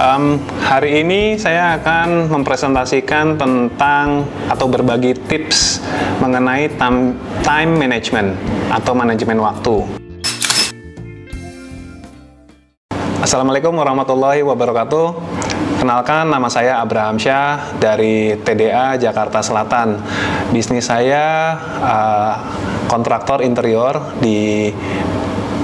Um, hari ini saya akan mempresentasikan tentang atau berbagi tips mengenai time, management atau manajemen waktu. Assalamualaikum warahmatullahi wabarakatuh. Kenalkan nama saya Abraham Syah dari TDA Jakarta Selatan. Bisnis saya uh, kontraktor interior di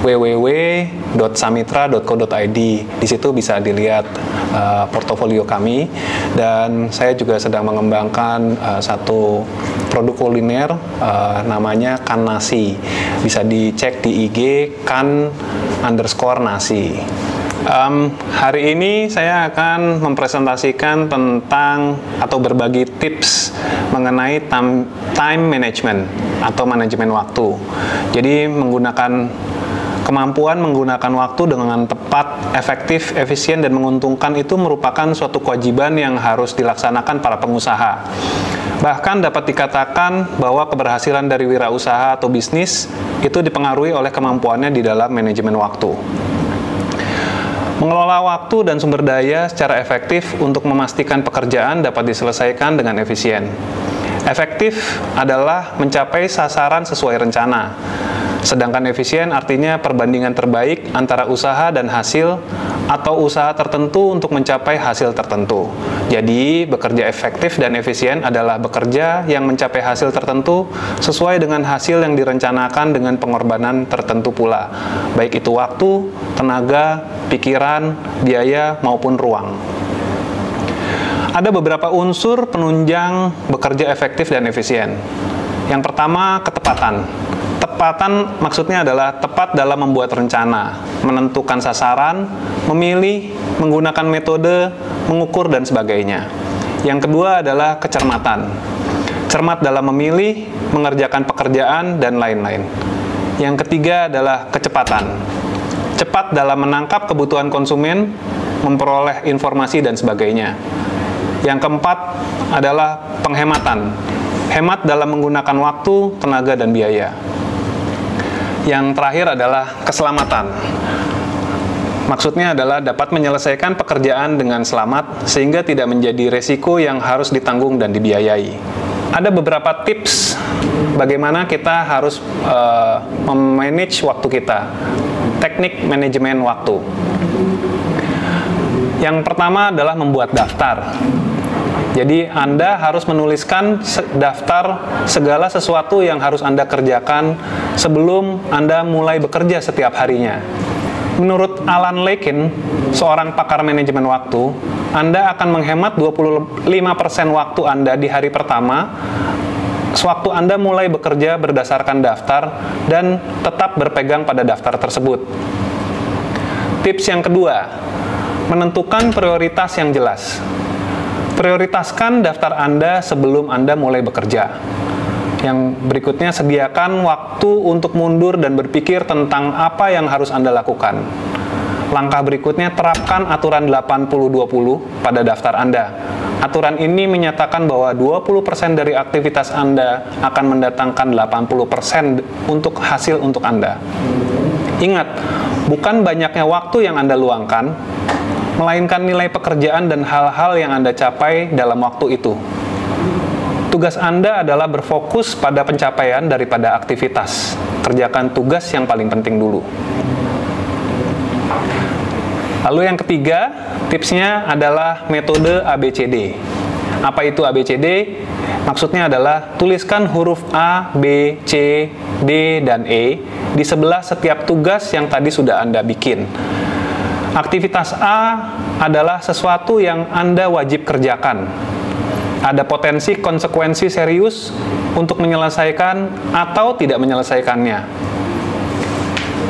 www.samitra.co.id. Di situ bisa dilihat uh, portofolio kami dan saya juga sedang mengembangkan uh, satu produk kuliner uh, namanya Kan Nasi. Bisa dicek di IG kan underscore nasi. Um, hari ini saya akan mempresentasikan tentang atau berbagi tips mengenai time, time management atau manajemen waktu. Jadi menggunakan Kemampuan menggunakan waktu dengan tepat, efektif, efisien, dan menguntungkan itu merupakan suatu kewajiban yang harus dilaksanakan para pengusaha. Bahkan dapat dikatakan bahwa keberhasilan dari wirausaha atau bisnis itu dipengaruhi oleh kemampuannya di dalam manajemen waktu. Mengelola waktu dan sumber daya secara efektif untuk memastikan pekerjaan dapat diselesaikan dengan efisien. Efektif adalah mencapai sasaran sesuai rencana Sedangkan efisien artinya perbandingan terbaik antara usaha dan hasil atau usaha tertentu untuk mencapai hasil tertentu. Jadi, bekerja efektif dan efisien adalah bekerja yang mencapai hasil tertentu sesuai dengan hasil yang direncanakan dengan pengorbanan tertentu pula, baik itu waktu, tenaga, pikiran, biaya, maupun ruang. Ada beberapa unsur penunjang bekerja efektif dan efisien. Yang pertama, ketepatan. Ketepatan maksudnya adalah tepat dalam membuat rencana, menentukan sasaran, memilih, menggunakan metode, mengukur, dan sebagainya. Yang kedua adalah kecermatan. Cermat dalam memilih, mengerjakan pekerjaan, dan lain-lain. Yang ketiga adalah kecepatan. Cepat dalam menangkap kebutuhan konsumen, memperoleh informasi, dan sebagainya. Yang keempat adalah penghematan. Hemat dalam menggunakan waktu, tenaga, dan biaya. Yang terakhir adalah keselamatan. Maksudnya adalah dapat menyelesaikan pekerjaan dengan selamat sehingga tidak menjadi resiko yang harus ditanggung dan dibiayai. Ada beberapa tips bagaimana kita harus uh, memanage waktu kita. Teknik manajemen waktu. Yang pertama adalah membuat daftar. Jadi Anda harus menuliskan daftar segala sesuatu yang harus Anda kerjakan sebelum Anda mulai bekerja setiap harinya. Menurut Alan Lakin, seorang pakar manajemen waktu, Anda akan menghemat 25% waktu Anda di hari pertama sewaktu Anda mulai bekerja berdasarkan daftar dan tetap berpegang pada daftar tersebut. Tips yang kedua, menentukan prioritas yang jelas. Prioritaskan daftar Anda sebelum Anda mulai bekerja. Yang berikutnya, sediakan waktu untuk mundur dan berpikir tentang apa yang harus Anda lakukan. Langkah berikutnya, terapkan aturan 80-20 pada daftar Anda. Aturan ini menyatakan bahwa 20% dari aktivitas Anda akan mendatangkan 80% untuk hasil untuk Anda. Ingat, bukan banyaknya waktu yang Anda luangkan, melainkan nilai pekerjaan dan hal-hal yang Anda capai dalam waktu itu. Tugas Anda adalah berfokus pada pencapaian daripada aktivitas. Kerjakan tugas yang paling penting dulu. Lalu yang ketiga, tipsnya adalah metode ABCD. Apa itu ABCD? Maksudnya adalah tuliskan huruf A, B, C, D, dan E di sebelah setiap tugas yang tadi sudah Anda bikin. Aktivitas A adalah sesuatu yang Anda wajib kerjakan. Ada potensi konsekuensi serius untuk menyelesaikan atau tidak menyelesaikannya.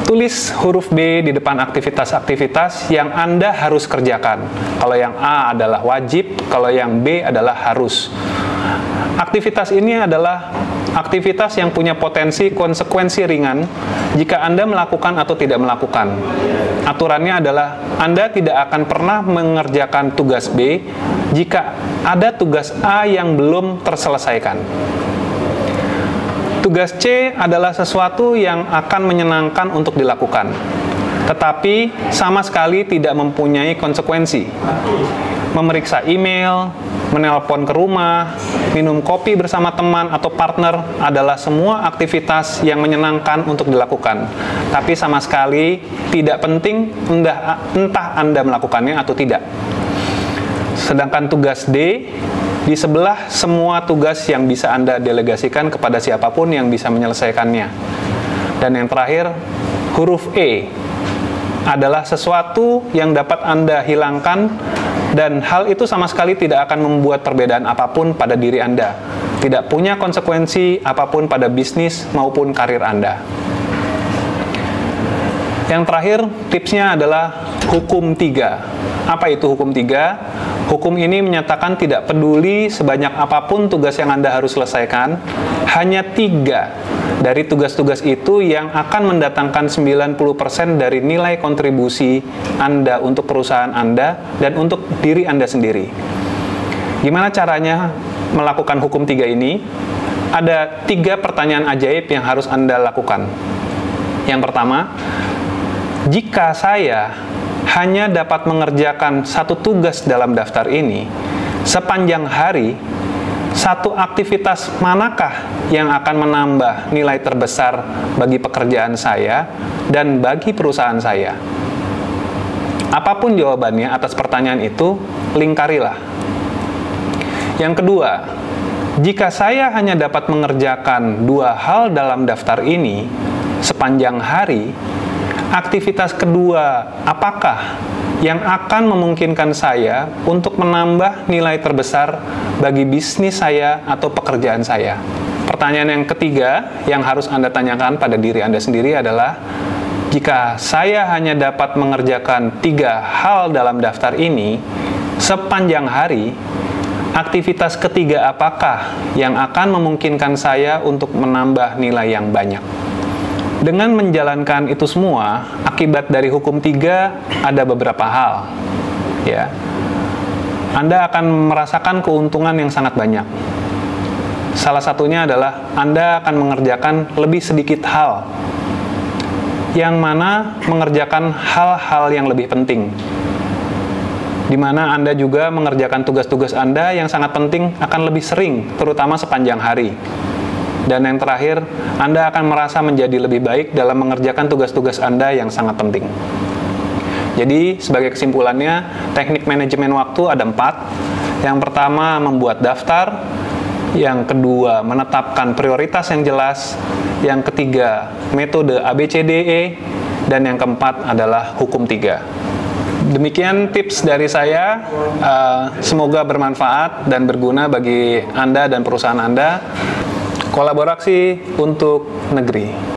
Tulis huruf B di depan aktivitas-aktivitas yang Anda harus kerjakan. Kalau yang A adalah wajib, kalau yang B adalah harus. Aktivitas ini adalah aktivitas yang punya potensi konsekuensi ringan jika Anda melakukan atau tidak melakukan. Aturannya adalah Anda tidak akan pernah mengerjakan tugas B jika ada tugas A yang belum terselesaikan. Tugas C adalah sesuatu yang akan menyenangkan untuk dilakukan. tetapi sama sekali tidak mempunyai konsekuensi. Memeriksa email, menelpon ke rumah, minum kopi bersama teman atau partner adalah semua aktivitas yang menyenangkan untuk dilakukan. Tapi sama sekali tidak penting entah, entah Anda melakukannya atau tidak. Sedangkan tugas D di sebelah semua tugas yang bisa Anda delegasikan kepada siapa pun yang bisa menyelesaikannya. Dan yang terakhir, huruf E adalah sesuatu yang dapat Anda hilangkan dan hal itu sama sekali tidak akan membuat perbedaan apa pun pada diri Anda. Tidak punya konsekuensi apa pun pada bisnis maupun karir Anda. Yang terakhir, tipsnya adalah hukum tiga. Apa itu hukum tiga? Hukum ini menyatakan tidak peduli sebanyak apa pun tugas yang Anda harus selesaikan, hanya tiga dari tugas-tugas itu yang akan mendatangkan 90% dari nilai kontribusi Anda untuk perusahaan Anda dan untuk diri Anda sendiri. Gimana caranya melakukan hukum tiga ini? Ada tiga pertanyaan ajaib yang harus Anda lakukan. Yang pertama, jika saya hanya dapat mengerjakan satu tugas dalam daftar ini sepanjang hari, satu aktivitas manakah yang akan menambah nilai terbesar bagi pekerjaan saya dan bagi perusahaan saya? Apa pun jawabannya atas pertanyaan itu, lingkarilah. Yang kedua, jika saya hanya dapat mengerjakan dua hal dalam daftar ini sepanjang hari, aktivitas kedua apakah yang akan memungkinkan saya untuk menambah nilai terbesar bagi bisnis saya atau pekerjaan saya. Pertanyaan yang ketiga yang harus Anda tanyakan pada diri Anda sendiri adalah, jika saya hanya dapat mengerjakan tiga hal dalam daftar ini sepanjang hari, aktivitas ketiga apakah yang akan memungkinkan saya untuk menambah nilai yang banyak? Dengan menjalankan itu semua, akibat dari hukum tiga ada beberapa hal. Ya, Anda akan merasakan keuntungan yang sangat banyak. Salah satunya adalah Anda akan mengerjakan lebih sedikit hal, yang mana mengerjakan hal-hal yang lebih penting. Di mana Anda juga mengerjakan tugas-tugas Anda yang sangat penting akan lebih sering, terutama sepanjang hari. Dan yang terakhir, Anda akan merasa menjadi lebih baik dalam mengerjakan tugas-tugas Anda yang sangat penting. Jadi, sebagai kesimpulannya, teknik manajemen waktu ada empat. Yang pertama, membuat daftar. Yang kedua, menetapkan prioritas yang jelas. Yang ketiga, metode ABCDE. Dan yang keempat adalah hukum tiga. Demikian tips dari saya. Uh, semoga bermanfaat dan berguna bagi Anda dan perusahaan Anda kolaborasi untuk negeri.